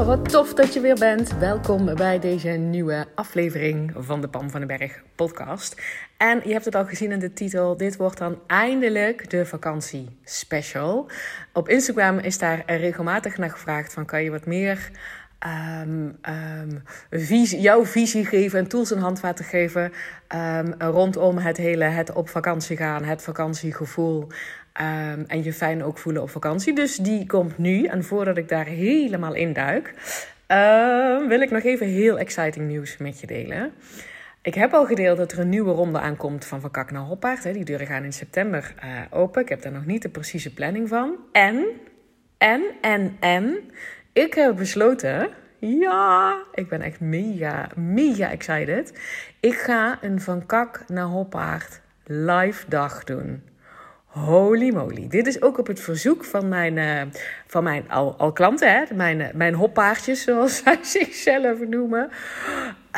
Ja, wat tof dat je weer bent. Welkom bij deze nieuwe aflevering van de Pam van den Berg podcast. En je hebt het al gezien in de titel. Dit wordt dan eindelijk de vakantie special. Op Instagram is daar regelmatig naar gevraagd van kan je wat meer um, um, visie, jouw visie geven en tools en handvaten geven um, rondom het hele het op vakantie gaan, het vakantiegevoel. Um, en je fijn ook voelen op vakantie. Dus die komt nu. En voordat ik daar helemaal in duik, uh, wil ik nog even heel exciting nieuws met je delen. Ik heb al gedeeld dat er een nieuwe ronde aankomt van Van Kak naar Hoppaard. Die deuren gaan in september uh, open. Ik heb daar nog niet de precieze planning van. En, en, en, en, ik heb besloten ja, ik ben echt mega, mega excited. Ik ga een Van Kak naar Hoppaard live dag doen. Holy moly. Dit is ook op het verzoek van mijn, uh, van mijn al, al klanten, hè? Mijn, uh, mijn hoppaardjes, zoals zij zichzelf noemen.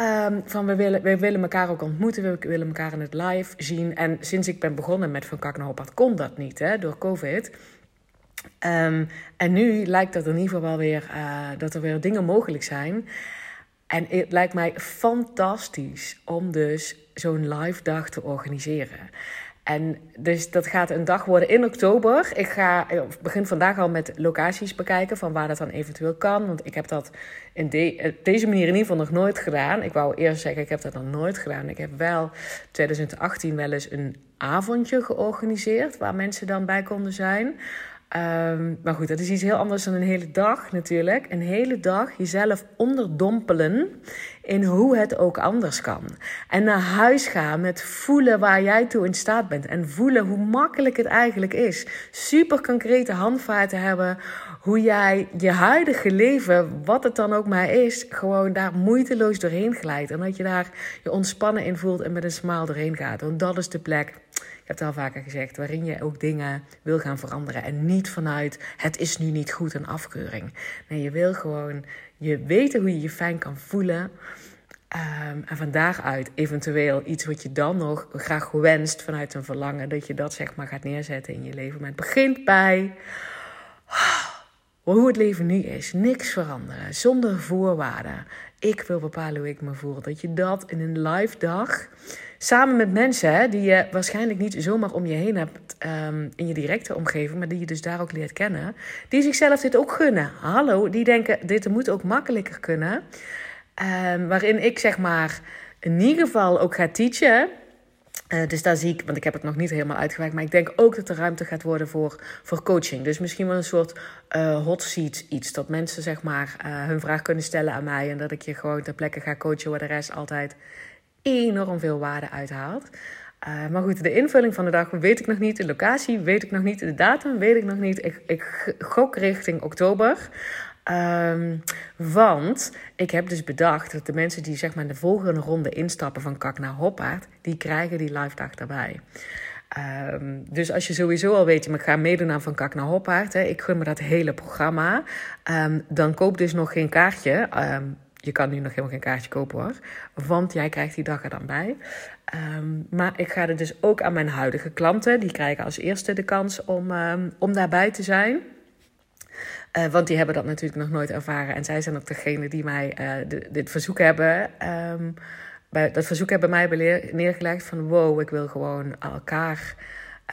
Um, van we willen, we willen elkaar ook ontmoeten, we willen elkaar in het live zien. En sinds ik ben begonnen met Van Kak naar Hoppaard kon dat niet, hè, door COVID. Um, en nu lijkt dat in ieder geval wel weer, uh, dat er weer dingen mogelijk zijn. En het lijkt mij fantastisch om dus zo'n live dag te organiseren. En dus dat gaat een dag worden in oktober. Ik ga ik begin vandaag al met locaties bekijken van waar dat dan eventueel kan. Want ik heb dat in de, deze manier in ieder geval nog nooit gedaan. Ik wou eerst zeggen, ik heb dat nog nooit gedaan. Ik heb wel 2018 wel eens een avondje georganiseerd waar mensen dan bij konden zijn. Um, maar goed, dat is iets heel anders dan een hele dag natuurlijk. Een hele dag jezelf onderdompelen in hoe het ook anders kan. En naar huis gaan met voelen waar jij toe in staat bent. En voelen hoe makkelijk het eigenlijk is. Super concrete handvaten hebben. Hoe jij je huidige leven, wat het dan ook maar is, gewoon daar moeiteloos doorheen glijdt. En dat je daar je ontspannen in voelt en met een smaal doorheen gaat. Want dat is de plek ik heb het al vaker gezegd, waarin je ook dingen wil gaan veranderen. En niet vanuit het is nu niet goed een afkeuring. Nee, je wil gewoon je weten hoe je je fijn kan voelen. Um, en van daaruit eventueel iets wat je dan nog graag wenst vanuit een verlangen, dat je dat zeg maar gaat neerzetten in je leven. Maar het begint bij hoe het leven nu is. Niks veranderen, zonder voorwaarden. Ik wil bepalen hoe ik me voel. Dat je dat in een live dag Samen met mensen hè, die je waarschijnlijk niet zomaar om je heen hebt um, in je directe omgeving, maar die je dus daar ook leert kennen. Die zichzelf dit ook gunnen. Hallo, die denken dit moet ook makkelijker kunnen. Um, waarin ik zeg maar in ieder geval ook ga teachen. Uh, dus daar zie ik, want ik heb het nog niet helemaal uitgewerkt, maar ik denk ook dat er ruimte gaat worden voor, voor coaching. Dus misschien wel een soort uh, hot seat iets. Dat mensen zeg maar uh, hun vraag kunnen stellen aan mij en dat ik je gewoon ter plekke ga coachen waar de rest altijd enorm veel waarde uithaalt. Uh, maar goed, de invulling van de dag weet ik nog niet. De locatie weet ik nog niet. De datum weet ik nog niet. Ik, ik gok richting oktober. Um, want ik heb dus bedacht dat de mensen die zeg maar de volgende ronde instappen van Kak naar Hoppaard, die krijgen die live dag daarbij. Um, dus als je sowieso al weet, je ga meedoen aan Van Kak naar Hoppaard. Hè, ik gun me dat hele programma. Um, dan koop dus nog geen kaartje. Je kan nu nog helemaal geen kaartje kopen hoor. Want jij krijgt die dag er dan bij. Um, maar ik ga er dus ook aan mijn huidige klanten. Die krijgen als eerste de kans om, um, om daarbij te zijn. Uh, want die hebben dat natuurlijk nog nooit ervaren. En zij zijn ook degene die mij de, dit verzoek hebben. Um, bij, dat verzoek hebben mij neergelegd van wow, ik wil gewoon elkaar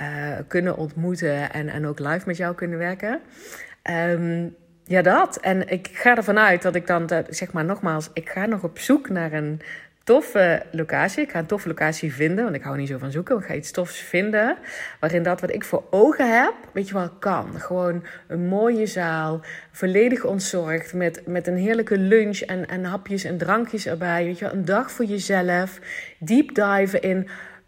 uh, kunnen ontmoeten en, en ook live met jou kunnen werken. Um, ja, dat. En ik ga ervan uit dat ik dan, zeg maar nogmaals, ik ga nog op zoek naar een toffe locatie. Ik ga een toffe locatie vinden, want ik hou niet zo van zoeken. Ik ga iets tofs vinden waarin dat wat ik voor ogen heb, weet je wel, kan. Gewoon een mooie zaal, volledig ontzorgd, met, met een heerlijke lunch en, en hapjes en drankjes erbij. Weet je wel, een dag voor jezelf. Deep dive in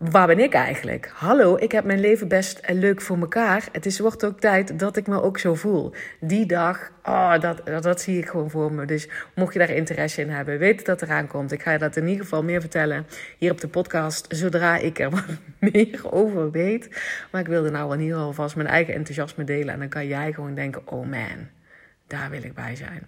waar ben ik eigenlijk? Hallo, ik heb mijn leven best leuk voor mekaar. Het is, wordt ook tijd dat ik me ook zo voel. Die dag, oh, dat, dat, zie ik gewoon voor me. Dus mocht je daar interesse in hebben, weet dat eraan komt. Ik ga je dat in ieder geval meer vertellen hier op de podcast, zodra ik er wat meer over weet. Maar ik wilde nou in ieder geval vast mijn eigen enthousiasme delen. En dan kan jij gewoon denken, oh man, daar wil ik bij zijn.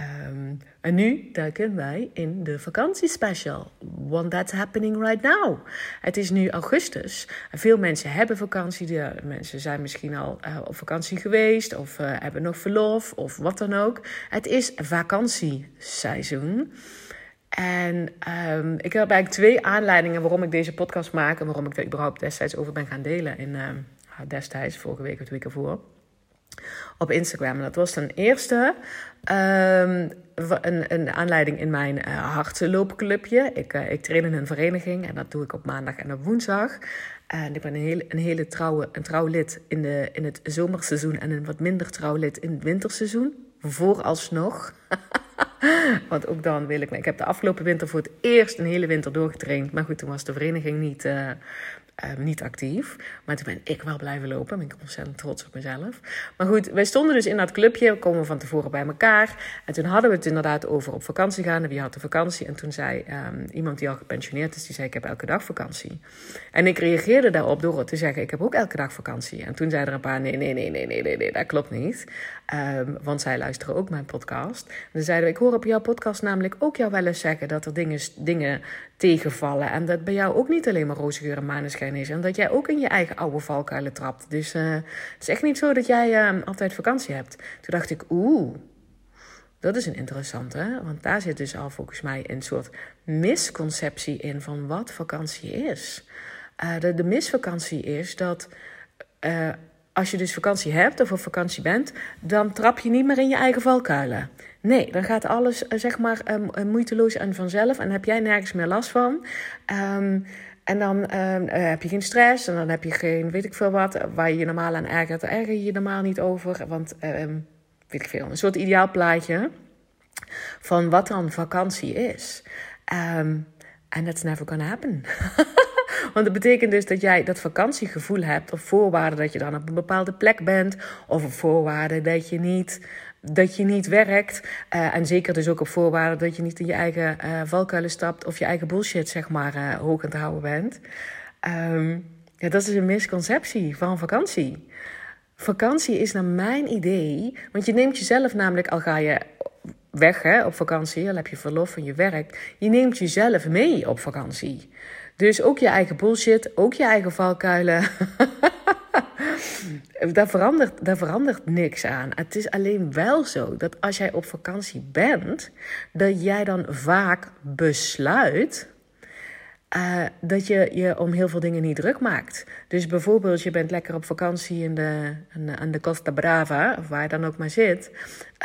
Um, en nu duiken wij in de vakantiespecial. Want that's happening right now. Het is nu augustus. En veel mensen hebben vakantie. De mensen zijn misschien al uh, op vakantie geweest. Of uh, hebben nog verlof. Of wat dan ook. Het is vakantieseizoen. En um, ik heb eigenlijk twee aanleidingen waarom ik deze podcast maak. En waarom ik er überhaupt destijds over ben gaan delen. In, uh, destijds, vorige week of twee keer voor op Instagram. Dat was ten eerste um, een, een aanleiding in mijn uh, hardloopclubje. Ik, uh, ik train in een vereniging en dat doe ik op maandag en op woensdag. En ik ben een hele, een hele trouwe, een trouw lid in, de, in het zomerseizoen en een wat minder trouw lid in het winterseizoen. Vooralsnog. Want ook dan wil ik. Ik heb de afgelopen winter voor het eerst een hele winter doorgetraind. Maar goed, toen was de vereniging niet, uh, Ehm, niet actief. Maar toen ben ik wel blijven lopen. Ben ik ontzettend trots op mezelf. Maar goed, wij stonden dus in dat clubje. Komen van tevoren bij elkaar. En toen hadden we het inderdaad over op vakantie gaan. En wie had de vakantie? En toen zei um, iemand die al gepensioneerd is, die zei: Ik heb elke dag vakantie. En ik reageerde daarop door te zeggen: Ik heb ook elke dag vakantie. En toen zei er een paar: Nee, nee, nee, nee, nee, nee, nee dat klopt niet. Um, want zij luisteren ook mijn podcast. En toen zeiden we: Ik hoor op jouw podcast namelijk ook jou wel eens zeggen dat er dingen, dingen tegenvallen. En dat bij jou ook niet alleen maar roze geur en maneschijn is. En dat jij ook in je eigen oude valkuilen trapt. Dus uh, het is echt niet zo dat jij uh, altijd vakantie hebt. Toen dacht ik, oeh, dat is een interessante. Want daar zit dus al volgens mij een soort misconceptie in van wat vakantie is. Uh, de, de misvakantie is dat als je dus vakantie hebt of op vakantie bent, dan trap je niet meer in je eigen valkuilen. Nee, dan gaat alles eh, zeg maar um, moeiteloos en vanzelf en heb jij nergens meer last van. Um, en dan um, heb je geen stress en dan heb je geen, weet ik veel wat, waar je je normaal aan ergert. Erger je je normaal niet over, want weet ik veel, een soort ideaal plaatje van wat dan vakantie is. Um, that's never gonna happen. Want dat betekent dus dat jij dat vakantiegevoel hebt op voorwaarde dat je dan op een bepaalde plek bent. Of op voorwaarde dat je niet, dat je niet werkt. Uh, en zeker dus ook op voorwaarde dat je niet in je eigen uh, valkuilen stapt. Of je eigen bullshit zeg maar uh, hoog aan het houden bent. Um, ja, dat is een misconceptie van vakantie. Vakantie is naar mijn idee, want je neemt jezelf namelijk, al ga je weg hè, op vakantie, al heb je verlof van je werk, je neemt jezelf mee op vakantie. Dus ook je eigen bullshit, ook je eigen valkuilen. daar, verandert, daar verandert niks aan. Het is alleen wel zo dat als jij op vakantie bent, dat jij dan vaak besluit. Uh, dat je je om heel veel dingen niet druk maakt. Dus bijvoorbeeld, je bent lekker op vakantie in de, aan de Costa Brava, of waar je dan ook maar zit.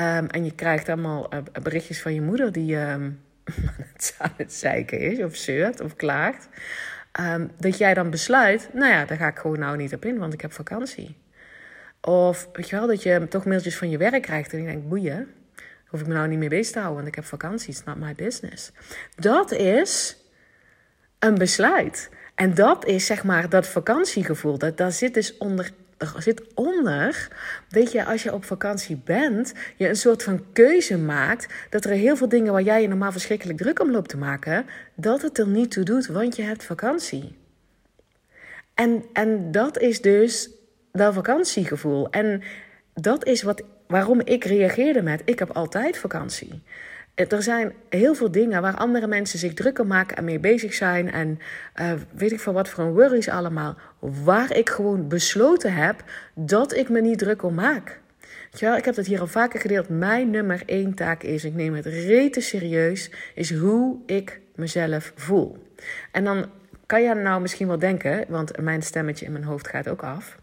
Um, en je krijgt allemaal uh, berichtjes van je moeder die. Um, het aan het zeiken is, of zeurt, of klaagt. Um, dat jij dan besluit, nou ja, daar ga ik gewoon nou niet op in, want ik heb vakantie. Of weet je wel, dat je toch mailtjes van je werk krijgt en je denkt, boeien, hoef ik me nou niet mee bezig te houden, want ik heb vakantie, it's not my business. Dat is een besluit. En dat is zeg maar dat vakantiegevoel. Dat, daar zit dus onder er zit onder dat je als je op vakantie bent, je een soort van keuze maakt dat er heel veel dingen waar jij je normaal verschrikkelijk druk om loopt te maken, dat het er niet toe doet, want je hebt vakantie. En, en dat is dus dat vakantiegevoel. En dat is wat, waarom ik reageerde met: ik heb altijd vakantie er zijn heel veel dingen waar andere mensen zich drukker maken en mee bezig zijn. En uh, weet ik van wat voor een worries allemaal. Waar ik gewoon besloten heb dat ik me niet druk om maak. Ik heb dat hier al vaker gedeeld. Mijn nummer één taak is, ik neem het rete serieus, is hoe ik mezelf voel. En dan kan je nou misschien wel denken, want mijn stemmetje in mijn hoofd gaat ook af.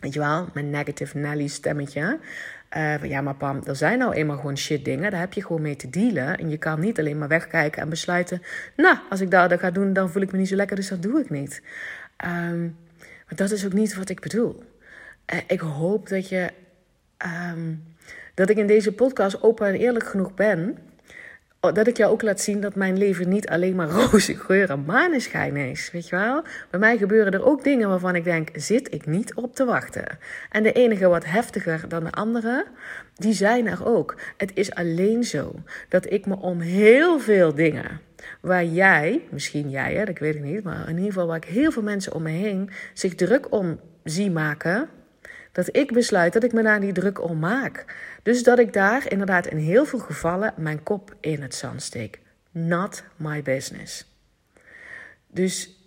Weet je wel, mijn negative Nelly stemmetje. Van, ja, maar Pam, er zijn nou eenmaal gewoon shit dingen. Daar heb je gewoon mee te dealen. En je kan niet alleen maar wegkijken en besluiten... Nou, als ik dat, dat ga doen, dan voel ik me niet zo lekker, dus dat doe ik niet. Um, maar dat is ook niet wat ik bedoel. Uh, ik hoop dat je... Um, dat ik in deze podcast open en eerlijk genoeg ben dat ik jou ook laat zien dat mijn leven niet alleen maar roze geur en maneschijn is. Weet je wel? Bij mij gebeuren er ook dingen waarvan ik denk: zit ik niet op te wachten? En de enige wat heftiger dan de andere, die zijn er ook. Het is alleen zo dat ik me om heel veel dingen. Waar jij, misschien jij, hè, dat weet ik niet, maar in ieder geval waar ik heel veel mensen om me heen zich druk om zie maken, dat ik besluit dat ik me daar niet druk om maak. Dus dat ik daar inderdaad in heel veel gevallen mijn kop in het zand steek. Not my business. Dus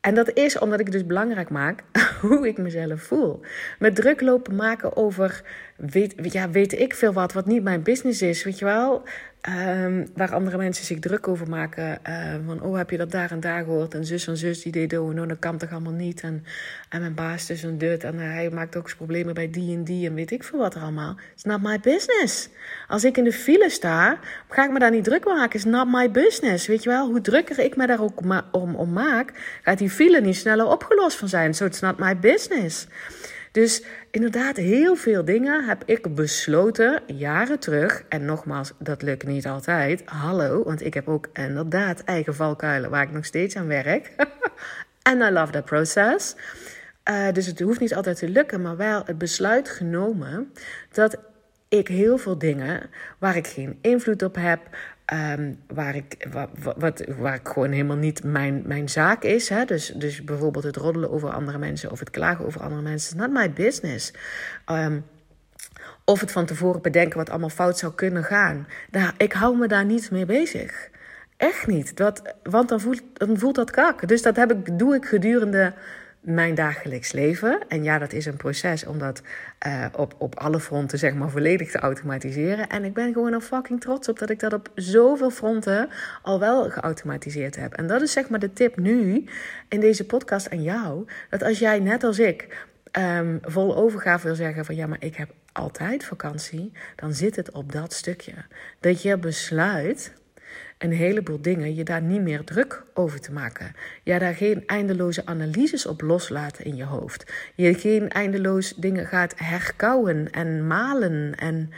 en dat is omdat ik dus belangrijk maak hoe ik mezelf voel. Met druk lopen maken over, weet, ja, weet ik veel wat, wat niet mijn business is, weet je wel. Um, waar andere mensen zich druk over maken. Uh, van, oh, heb je dat daar en daar gehoord? En zus en zus die deed oh, nou, dat kan toch allemaal niet? En, en mijn baas dus een dut. En uh, hij maakt ook eens problemen bij die en die. En weet ik veel wat er allemaal. It's not my business. Als ik in de file sta, ga ik me daar niet druk maken. It's not my business. Weet je wel? Hoe drukker ik me daar ook om, om maak, gaat die file niet sneller opgelost van zijn. So it's not my business. Dus inderdaad, heel veel dingen heb ik besloten jaren terug. En nogmaals, dat lukt niet altijd. Hallo, want ik heb ook inderdaad eigen valkuilen waar ik nog steeds aan werk. En I love that process. Uh, dus het hoeft niet altijd te lukken, maar wel het besluit genomen dat ik heel veel dingen waar ik geen invloed op heb, Um, waar, ik, wat, wat, waar ik gewoon helemaal niet mijn, mijn zaak is. Hè? Dus, dus bijvoorbeeld het roddelen over andere mensen of het klagen over andere mensen. Not my business. Um, of het van tevoren bedenken wat allemaal fout zou kunnen gaan. Daar, ik hou me daar niet mee bezig. Echt niet. Dat, want dan voelt, dan voelt dat kak. Dus dat heb ik, doe ik gedurende mijn dagelijks leven. En ja, dat is een proces om dat uh, op, op alle fronten zeg maar volledig te automatiseren. En ik ben gewoon al fucking trots op dat ik dat op zoveel fronten al wel geautomatiseerd heb. En dat is zeg maar de tip nu in deze podcast aan jou. Dat als jij net als ik um, vol overgave wil zeggen van ja, maar ik heb altijd vakantie. Dan zit het op dat stukje. Dat je besluit een heleboel dingen je daar niet meer druk over te maken. Je daar geen eindeloze analyses op loslaten in je hoofd. Je geen eindeloos dingen gaat herkauwen en malen. En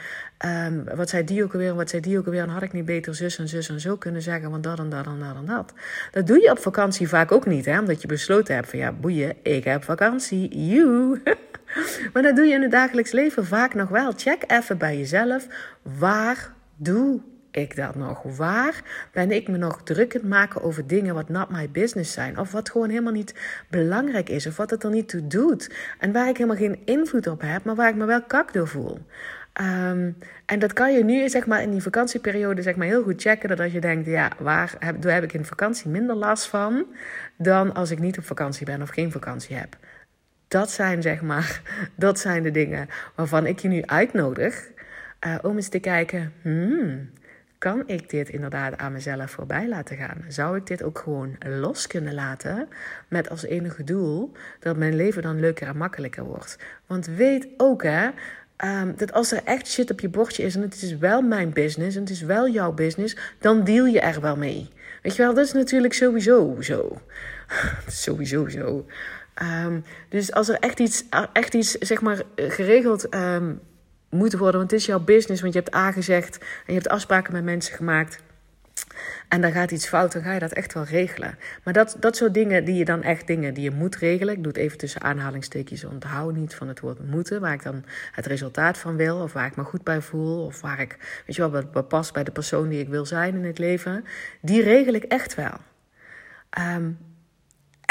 um, wat zei die ook alweer, wat zei die ook alweer. Dan had ik niet beter zus en zus en zo kunnen zeggen, want dat en dat en dat en dat. Dat doe je op vakantie vaak ook niet, hè? omdat je besloten hebt van ja, boeien, ik heb vakantie, you. maar dat doe je in het dagelijks leven vaak nog wel. Check even bij jezelf, waar doe ik dat nog? Waar ben ik me nog druk aan maken over dingen wat not my business zijn? Of wat gewoon helemaal niet belangrijk is? Of wat het er niet toe doet? En waar ik helemaal geen invloed op heb, maar waar ik me wel kak door voel. Um, en dat kan je nu zeg maar, in die vakantieperiode zeg maar, heel goed checken. Dat als je denkt, ja, waar heb, heb ik in vakantie minder last van... dan als ik niet op vakantie ben of geen vakantie heb. Dat zijn, zeg maar, dat zijn de dingen waarvan ik je nu uitnodig... Uh, om eens te kijken, hmm, kan ik dit inderdaad aan mezelf voorbij laten gaan? Zou ik dit ook gewoon los kunnen laten met als enige doel dat mijn leven dan leuker en makkelijker wordt? Want weet ook hè, um, dat als er echt shit op je bordje is en het is wel mijn business en het is wel jouw business, dan deal je er wel mee. Weet je wel, dat is natuurlijk sowieso zo. sowieso zo. Um, dus als er echt iets, echt iets zeg maar, geregeld um, moeten worden. Want het is jouw business. Want je hebt A gezegd en je hebt afspraken met mensen gemaakt. En dan gaat iets fout, dan ga je dat echt wel regelen. Maar dat, dat soort dingen die je dan echt dingen die je moet regelen. Ik doe het even tussen aanhalingstekens. Onthoud niet van het woord moeten. Waar ik dan het resultaat van wil. Of waar ik me goed bij voel. Of waar ik, weet je wel, wat past bij de persoon die ik wil zijn in het leven. Die regel ik echt wel. Um,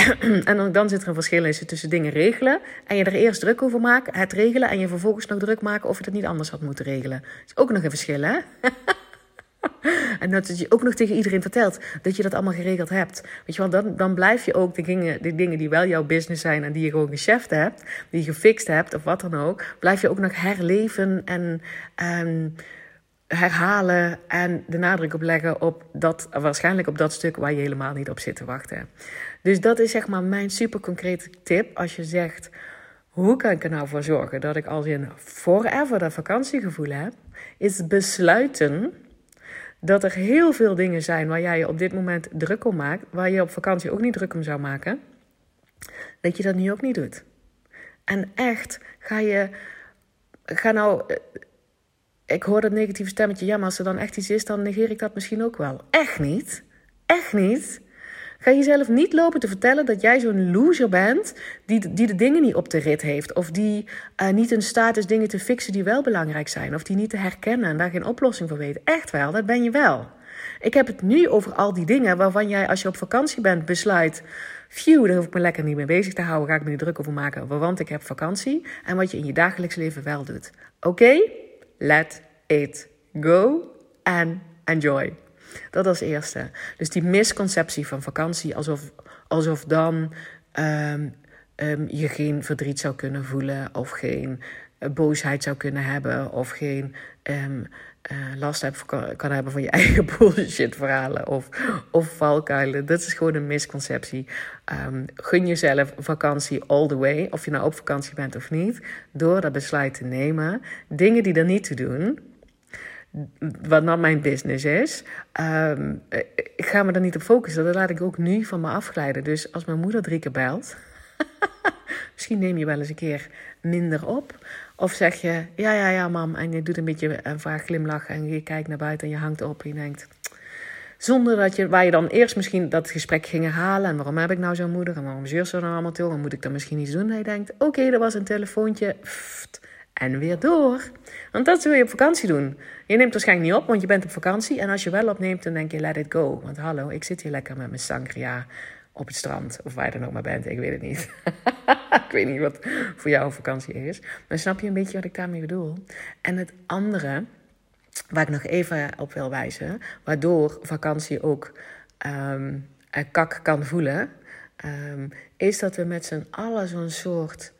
en dan, zit er een verschil in tussen dingen regelen en je er eerst druk over maken, het regelen en je vervolgens nog druk maken of je het niet anders had moeten regelen. Dat is ook nog een verschil, hè? en dat je ook nog tegen iedereen vertelt dat je dat allemaal geregeld hebt. Weet je wel, dan, dan blijf je ook de dingen, de dingen die wel jouw business zijn en die je gewoon gecheft hebt, die je gefixt hebt of wat dan ook, blijf je ook nog herleven en. Um, herhalen en de nadruk op leggen op dat, waarschijnlijk op dat stuk waar je helemaal niet op zit te wachten. Dus dat is zeg maar mijn super concrete tip als je zegt: hoe kan ik er nou voor zorgen dat ik als in forever dat vakantiegevoel heb? Is besluiten dat er heel veel dingen zijn waar jij je op dit moment druk om maakt, waar je op vakantie ook niet druk om zou maken, dat je dat nu ook niet doet. En echt, ga je, ga nou, eh, ik hoor dat negatieve stemmetje, ja, maar als er dan echt iets is, dan negeer ik dat misschien ook wel. Echt niet. Echt niet. Ga jezelf niet lopen te vertellen dat jij zo'n loser bent die, die de dingen niet op de rit heeft. Of die uh, niet in staat is dingen te fixen die wel belangrijk zijn. Of die niet te herkennen en daar geen oplossing voor weet. Echt wel, dat ben je wel. Ik heb het nu over al die dingen waarvan jij als je op vakantie bent besluit... Phew, daar hoef ik me lekker niet mee bezig te houden. Ga ik me niet druk over maken, want ik heb vakantie. En wat je in je dagelijks leven wel doet. Oké? Let it go and enjoy. Dat als eerste. Dus die misconceptie van vakantie, alsof, alsof dan ehm, ehm, je geen verdriet zou kunnen voelen, of geen uh, boosheid zou kunnen hebben, of geen um, uh, last kan, hebben van je eigen bullshit verhalen of, of valkuilen. Dat is gewoon een misconceptie. gun jezelf vakantie all the way, of je nou op vakantie bent of niet, door dat besluit te nemen. Dingen die er niet te doen wat dan mijn business is. Um, ik ga me er niet op focussen. Dat laat ik ook nu van me afglijden. Dus als mijn moeder drie keer belt, misschien neem je wel eens een keer minder op. Of zeg je, ja, ja, ja, mam. En je doet een beetje een vaag glimlach en je kijkt naar buiten en je hangt op en je denkt... Zonder dat je, waar je dan eerst misschien dat gesprek ging herhalen. En waarom heb ik nou zo'n moeder? En waarom zeur ze dan allemaal toe? En moet ik dan misschien iets doen? En denkt, oké, okay, dat was een telefoontje. En weer door. Want dat wil je op vakantie doen. Je neemt waarschijnlijk niet op, want je bent op vakantie. En als je wel opneemt, dan denk je, let it go. Want hallo, ik zit hier lekker met mijn sangria op het strand. Of waar je dan ook maar bent, ik weet het niet. ik weet niet wat voor jou vakantie is. Maar snap je een beetje wat ik daarmee bedoel? En het andere, waar ik nog even op wil wijzen... waardoor vakantie ook um, kak kan voelen... Um, is dat we met z'n allen zo'n soort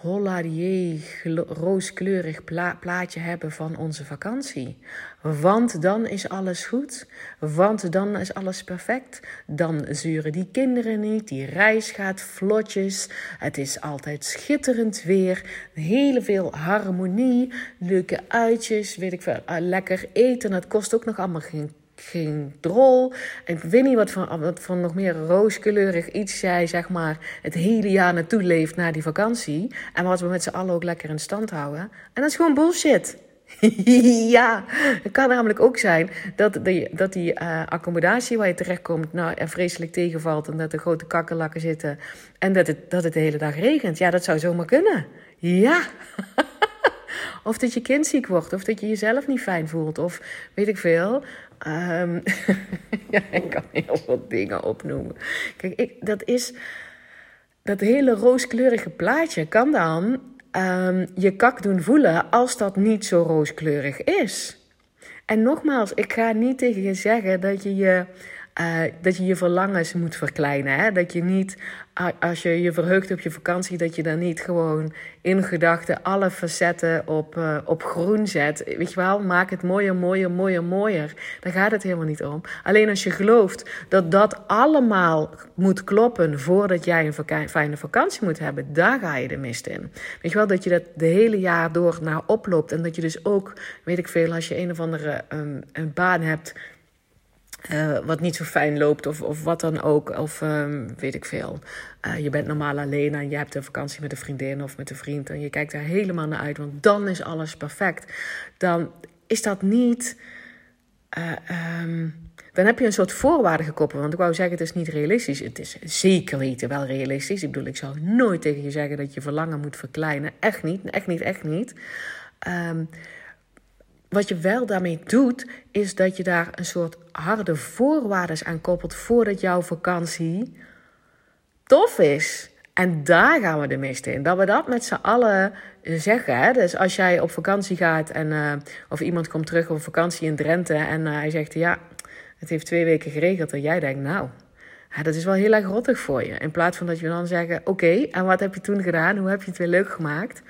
holladier, rooskleurig plaatje hebben van onze vakantie. Want dan is alles goed. Want dan is alles perfect. Dan zuren die kinderen niet. Die reis gaat vlotjes. Het is altijd schitterend weer. Heel veel harmonie. Leuke uitjes. Weet ik veel. Ah, lekker eten. Het kost ook nog allemaal geen geen drol. Ik weet niet wat van, wat van nog meer rooskleurig iets jij zeg maar het hele jaar naartoe leeft naar die vakantie. En wat we met z'n allen ook lekker in stand houden. En dat is gewoon bullshit. ja, het kan namelijk ook zijn dat die, dat die uh, accommodatie waar je terechtkomt nou, er vreselijk tegenvalt. En dat er grote kakkerlakken zitten. En dat het, dat het de hele dag regent. Ja, dat zou zomaar kunnen. Ja. of dat je kind ziek wordt. Of dat je jezelf niet fijn voelt. Of weet ik veel. Um, ja, ik kan heel veel dingen opnoemen. Kijk, ik, dat is. Dat hele rooskleurige plaatje kan dan um, je kak doen voelen als dat niet zo rooskleurig is. En nogmaals, ik ga niet tegen je zeggen dat je je uh, dat je je verlangens moet verkleinen. Hè? Dat je niet, als je je verheugt op je vakantie, dat je dan niet gewoon in gedachten alle facetten op, uh, op groen zet. Weet je wel, maak het mooier, mooier, mooier, mooier. Daar gaat het helemaal niet om. Alleen als je gelooft dat dat allemaal moet kloppen voordat jij een fijne vakantie moet hebben, daar ga je de mist in. Weet je wel, dat je dat de hele jaar door naar oploopt. En dat je dus ook, weet ik veel, als je een of andere um, een baan hebt uh, wat niet zo fijn loopt of, of wat dan ook. Of um, weet ik veel. Uh, je bent normaal alleen en je hebt een vakantie met een vriendin of met een vriend. En je kijkt daar helemaal naar uit, want dan is alles perfect. Dan is dat niet. Uh, um, dan heb je een soort voorwaarde gekoppeld. Want ik wou zeggen, het is niet realistisch. Het is zeker weten wel realistisch. Ik bedoel, ik zou nooit tegen je zeggen dat je verlangen moet verkleinen. Echt niet, echt niet, echt niet. Um, wat je wel daarmee doet, is dat je daar een soort harde voorwaarden aan koppelt voordat jouw vakantie tof is. En daar gaan we de mist in. Dat we dat met z'n allen zeggen. Dus als jij op vakantie gaat en uh, of iemand komt terug op vakantie in Drenthe en uh, hij zegt ja, het heeft twee weken geregeld. En jij denkt, nou, dat is wel heel erg rottig voor je. In plaats van dat je dan zeggen, oké, en wat heb je toen gedaan? Hoe heb je het weer leuk gemaakt?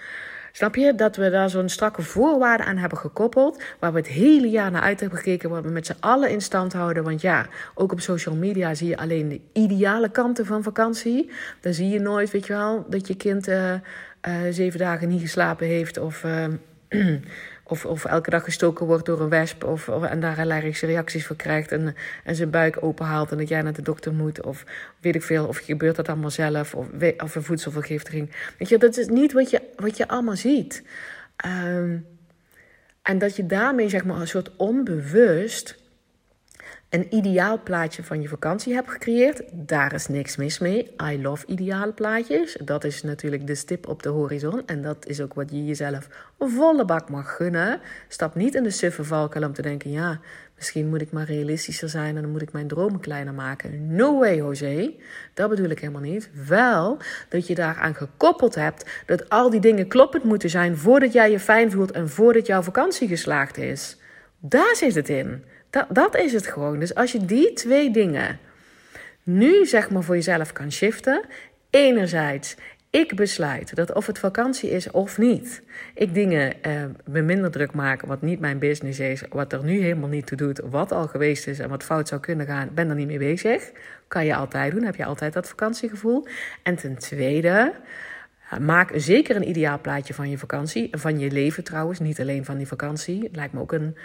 Snap je? Dat we daar zo'n strakke voorwaarde aan hebben gekoppeld. Waar we het hele jaar naar uit hebben gekeken. Waar we met z'n allen in stand houden. Want ja, ook op social media zie je alleen de ideale kanten van vakantie. Dan zie je nooit, weet je wel, dat je kind uh, uh, zeven dagen niet geslapen heeft. Of. Uh, Of, of elke dag gestoken wordt door een wesp. Of, of, en daar allergische reacties voor krijgt. En, en zijn buik openhaalt. En dat jij naar de dokter moet. Of weet ik veel. Of gebeurt dat allemaal zelf. Of, of een voedselvergiftiging. Weet je, dat is niet wat je, wat je allemaal ziet. Um, en dat je daarmee, zeg maar, een soort onbewust een ideaal plaatje van je vakantie hebt gecreëerd. Daar is niks mis mee. I love ideale plaatjes. Dat is natuurlijk de stip op de horizon. En dat is ook wat je jezelf volle bak mag gunnen. Stap niet in de suffe valkuil om te denken: ja, misschien moet ik maar realistischer zijn en dan moet ik mijn dromen kleiner maken. No way, José. Dat bedoel ik helemaal niet. Wel dat je daaraan gekoppeld hebt dat al die dingen kloppend moeten zijn voordat jij je fijn voelt en voordat jouw vakantie geslaagd is. Daar zit het in. Dat, dat is het gewoon. Dus als je die twee dingen nu zeg maar voor jezelf kan shiften. Enerzijds, ik besluit dat of het vakantie is of niet. Ik dingen eh, me minder druk maken wat niet mijn business is. Wat er nu helemaal niet toe doet. Wat al geweest is en wat fout zou kunnen gaan. Ben er niet mee bezig. Kan je altijd doen. Heb je altijd dat vakantiegevoel. En ten tweede... Maak zeker een ideaal plaatje van je vakantie. Van je leven trouwens, niet alleen van die vakantie. Het lijkt me ook een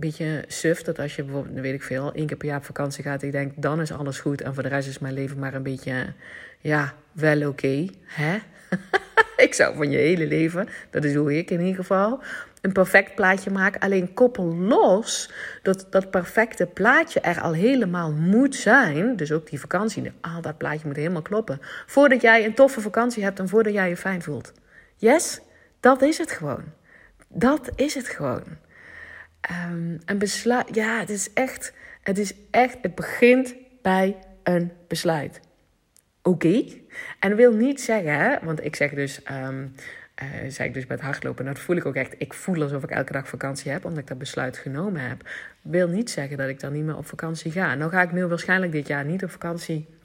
beetje suf dat als je bijvoorbeeld, weet ik veel, één keer per jaar op vakantie gaat, ik denk, dan is alles goed en voor de rest is mijn leven maar een beetje, ja, wel oké, hè? ik zou van je hele leven, dat is hoe ik in ieder geval, een perfect plaatje maken. Alleen koppel los dat dat perfecte plaatje er al helemaal moet zijn. Dus ook die vakantie, al dat plaatje moet helemaal kloppen. Voordat jij een toffe vakantie hebt en voordat jij je fijn voelt. Yes, dat is het gewoon. Dat is het gewoon. Um, een besluit, ja, het is echt, het is echt, het begint bij een besluit. Oké? En wil niet zeggen, want ik zeg dus, um, uh, zei ik dus met hardlopen, en dat voel ik ook echt. Ik voel alsof ik elke dag vakantie heb, omdat ik dat besluit genomen heb. Wil niet zeggen dat ik dan niet meer op vakantie ga. Nou ga ik nu waarschijnlijk dit jaar niet op vakantie.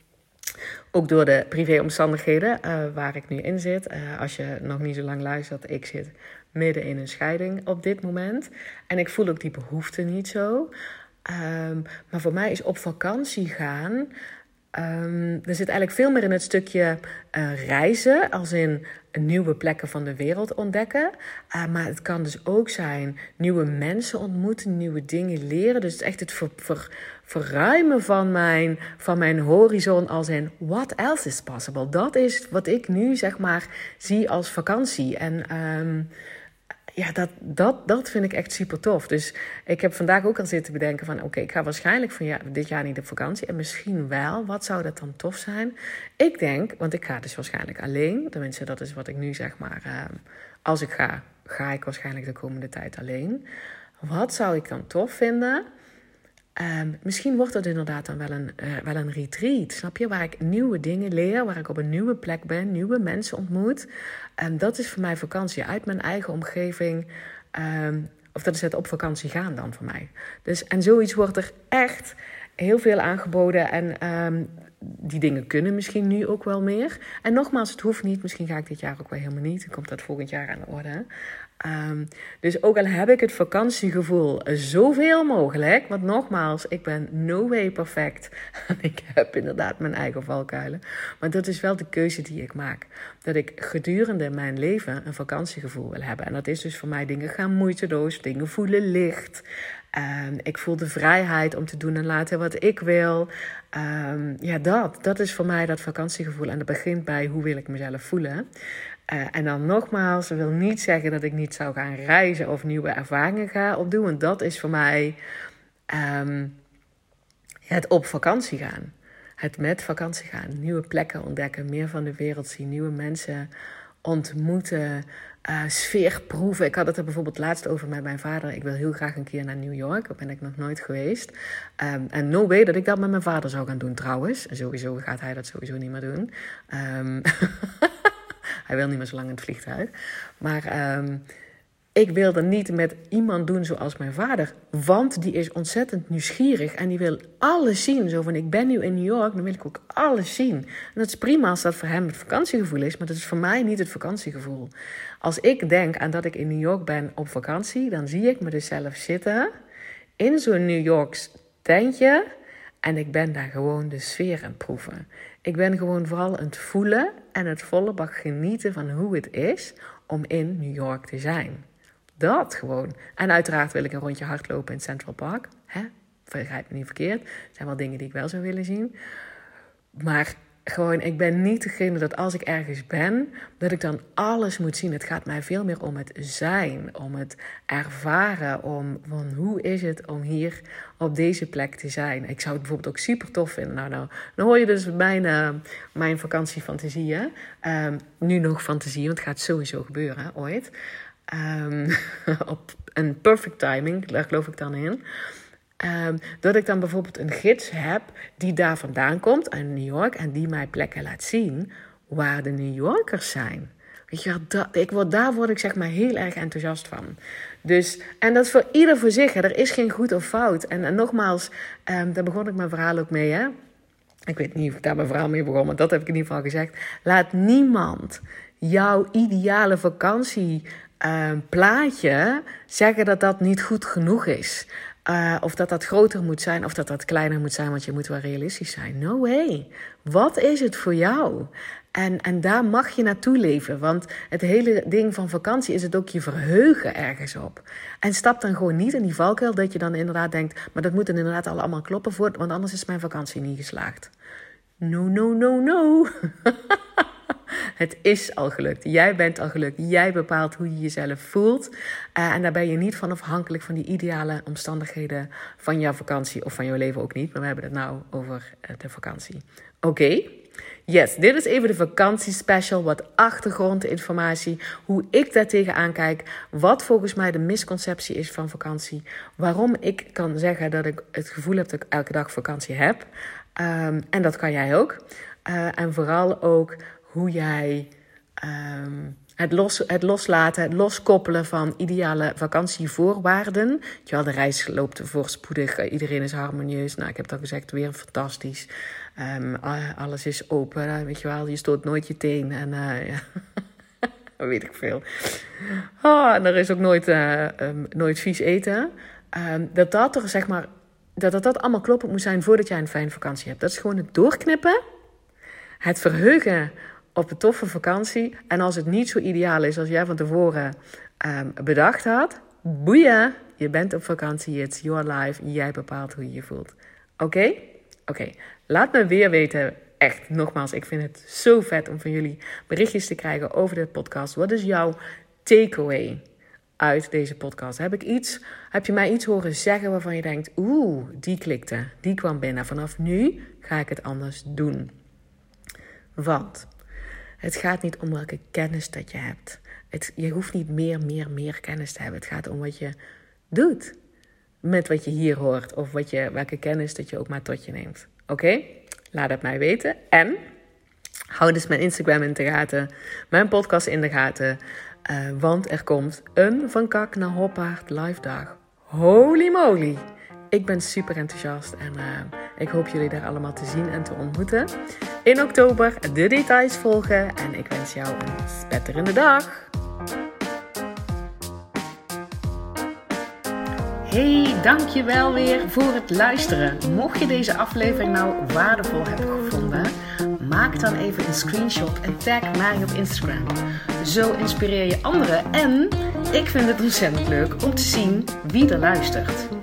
Ook door de privéomstandigheden uh, waar ik nu in zit. Uh, als je nog niet zo lang luistert, ik zit midden in een scheiding op dit moment. En ik voel ook die behoefte niet zo. Um, maar voor mij is op vakantie gaan. Um, er zit eigenlijk veel meer in het stukje uh, reizen, als in nieuwe plekken van de wereld ontdekken. Maar het kan dus ook zijn nieuwe mensen ontmoeten, nieuwe dingen leren. Dus echt het ver, ver, verruimen van mijn, van mijn horizon als in what else is possible. Dat is wat ik nu zeg maar zie als vakantie. En um, ja, dat, dat, dat vind ik echt super tof. Dus ik heb vandaag ook al zitten bedenken van... oké, ik ga waarschijnlijk van ja, dit jaar niet op vakantie. En misschien wel. Wat zou dat dan tof zijn? Ik denk, want ik ga dus waarschijnlijk alleen. Tenminste, dat is wat ik nu zeg maar... Uh, als ik ga, ga ik waarschijnlijk de komende tijd alleen. Wat zou ik dan tof vinden... Um, misschien wordt dat inderdaad dan wel een, uh, wel een retreat, snap je? Waar ik nieuwe dingen leer, waar ik op een nieuwe plek ben, nieuwe mensen ontmoet. En um, dat is voor mij vakantie uit mijn eigen omgeving. Um, of dat is het op vakantie gaan dan voor mij. Dus, en zoiets wordt er echt heel veel aangeboden. En die dingen kunnen misschien nu ook wel meer. En nogmaals, het hoeft niet. Misschien ga ik dit jaar ook wel helemaal niet. Dan komt dat volgend jaar aan de orde. Um, dus ook al heb ik het vakantiegevoel zoveel mogelijk, want nogmaals, ik ben no way perfect. Ik heb inderdaad mijn eigen valkuilen. Maar dat is wel de keuze die ik maak. Dat ik gedurende mijn leven een vakantiegevoel wil hebben. En dat is dus voor mij dingen gaan moeiteloos, dingen voelen licht. Um, ik voel de vrijheid om te doen en laten wat ik wil. Um, ja, dat. Dat is voor mij dat vakantiegevoel. En dat begint bij hoe wil ik mezelf voelen. Uh, en dan nogmaals, dat wil niet zeggen dat ik niet zou gaan reizen of nieuwe ervaringen ga opdoen. Want dat is voor mij um, het op vakantie gaan. Het met vakantie gaan. Nieuwe plekken ontdekken, meer van de wereld zien, nieuwe mensen ontmoeten, uh, sfeer proeven. Ik had het er bijvoorbeeld laatst over met mijn vader. Ik wil heel graag een keer naar New York. Daar ben ik nog nooit geweest. Um, en no way dat ik dat met mijn vader zou gaan doen trouwens. En sowieso gaat hij dat sowieso niet meer doen. Um, Hij wil niet meer zo lang in het vliegtuig. Maar um, ik wilde niet met iemand doen zoals mijn vader. Want die is ontzettend nieuwsgierig en die wil alles zien. Zo van, ik ben nu in New York, dan wil ik ook alles zien. En dat is prima als dat voor hem het vakantiegevoel is, maar dat is voor mij niet het vakantiegevoel. Als ik denk aan dat ik in New York ben op vakantie, dan zie ik me dus zelf zitten in zo'n New Yorks tentje. En ik ben daar gewoon de sfeer aan proeven. Ik ben gewoon vooral aan het voelen en het volle bak genieten van hoe het is om in New York te zijn. Dat gewoon. En uiteraard wil ik een rondje hardlopen in Central Park. Hè? Me niet verkeerd. Dat zijn wel dingen die ik wel zou willen zien. Maar gewoon, ik ben niet degene dat als ik ergens ben, dat ik dan alles moet zien. Het gaat mij veel meer om het zijn, om het ervaren, om van hoe is het om hier op deze plek te zijn. Ik zou het bijvoorbeeld ook super tof vinden. Nou, nou, dan hoor je dus mijn, uh, mijn vakantiefantasieën. Um, nu nog fantasie, want het gaat sowieso gebeuren, ooit. Um, op een perfect timing, daar geloof ik dan in. Um, dat ik dan bijvoorbeeld een gids heb die daar vandaan komt, uit New York, en die mij plekken laat zien waar de New Yorkers zijn. Weet je, dat, ik word, daar word ik zeg maar heel erg enthousiast van. Dus, en dat is voor ieder voor zich. Hè. Er is geen goed of fout. En, nogmaals, um, daar begon ik mijn verhaal ook mee. Hè. Ik weet niet of ik daar mijn verhaal mee begon, maar dat heb ik in ieder geval gezegd. Laat niemand jouw ideale vakantie uh, plaatje zeggen dat dat niet goed genoeg is. Uh, of dat dat groter moet zijn, of dat dat kleiner moet zijn, want je moet wel realistisch zijn. No way. Wat is het voor jou? En, en daar mag je naartoe leven. Want het hele ding van vakantie is het ook je verheugen ergens op. En stap dan gewoon niet in die valkuil dat je dan inderdaad denkt... maar dat moet inderdaad allemaal kloppen, voor, want anders is mijn vakantie niet geslaagd. No, no, no, no. Het is al gelukt. Jij bent al gelukt. Jij bepaalt hoe je jezelf voelt. Uh, en daar ben je niet van afhankelijk van die ideale omstandigheden van jouw vakantie of van jouw leven ook niet. Maar we hebben het nou over uh, de vakantie. Oké. Yes, dit is even de vakantiespecial. Wat achtergrondinformatie. Hoe ik daar tegenaan kijk. Wat volgens mij de misconceptie is van vakantie. Waarom ik kan zeggen dat ik het gevoel heb dat ik elke dag vakantie heb. Um, en dat kan jij ook. Uh, en vooral ook hoe jij um, het, los, het loslaten, het loskoppelen van ideale vakantievoorwaarden. Ja, de reis loopt voorspoedig, iedereen is harmonieus. Nou, ik heb dat gezegd, weer fantastisch. Um, alles is open, weet je wel, je stoot nooit je teen. En uh, ja. weet ik veel. Oh, en er is ook nooit, um, nooit vies eten. Dat dat zeg maar, dat, dat dat allemaal kloppend moet zijn voordat jij een fijne vakantie hebt. Dat is gewoon het doorknippen, het verheugen op een toffe vakantie. En als het niet zo ideaal is als jij van tevoren um, bedacht had, boeien, je bent op vakantie, it's your life, jij bepaalt hoe je je voelt. Oké? Oké, laat me weer weten. Echt, nogmaals, ik vind het zo vet om van jullie berichtjes te krijgen over de podcast. Wat is jouw takeaway uit deze podcast? Heb ik iets, heb je mij iets horen zeggen waarvan je denkt, oeh, die klikte, die kwam binnen. Vanaf nu ga ik het anders doen. Want het gaat niet om welke kennis dat je hebt. Je hoeft niet meer, meer, meer kennis te hebben. Het gaat om wat je doet met wat je hier hoort. Of wat je, welke kennis dat je ook maar tot je neemt. Oké? Laat het mij weten. En hou dus mijn Instagram in de gaten. Mijn podcast in de gaten. Uh, want er komt een Van Kak naar Hoppaard live dag. Holy moly! Ik ben super enthousiast en uh, ik hoop jullie daar allemaal te zien en te ontmoeten. In oktober de details volgen en ik wens jou een spetterende dag. Hey, dankjewel weer voor het luisteren. Mocht je deze aflevering nou waardevol hebben gevonden, maak dan even een screenshot en tag mij op Instagram. Zo inspireer je anderen en ik vind het ontzettend leuk om te zien wie er luistert.